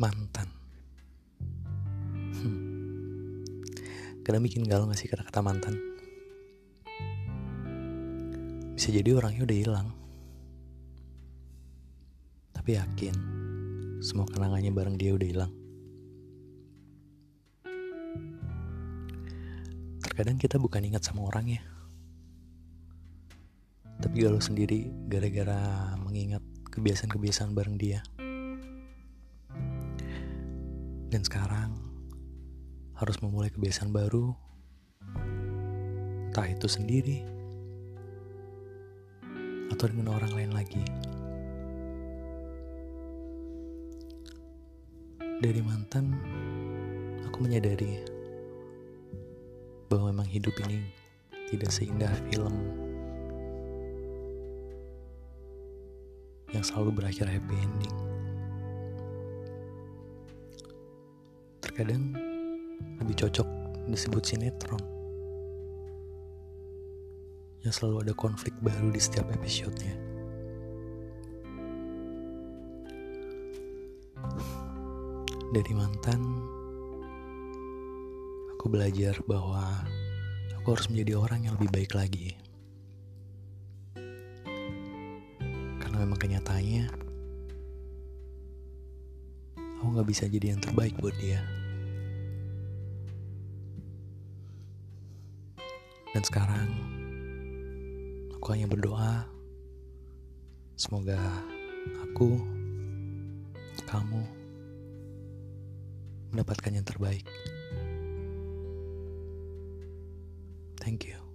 mantan. Hmm. Kadang bikin galau gak sih kata-kata mantan? Bisa jadi orangnya udah hilang. Tapi yakin, semua kenangannya bareng dia udah hilang. Terkadang kita bukan ingat sama orangnya. Tapi galau sendiri gara-gara mengingat kebiasaan-kebiasaan bareng dia. Dan sekarang harus memulai kebiasaan baru. Entah itu sendiri Atau dengan orang lain lagi. Dari mantan Aku menyadari Bahwa memang hidup ini Tidak seindah film Yang selalu berakhir happy ending Terkadang lebih cocok disebut sinetron yang selalu ada konflik baru di setiap episodenya. Dari mantan, aku belajar bahwa aku harus menjadi orang yang lebih baik lagi. Karena memang kenyataannya, aku gak bisa jadi yang terbaik buat dia. Dan sekarang aku hanya berdoa semoga aku kamu mendapatkan yang terbaik. Thank you.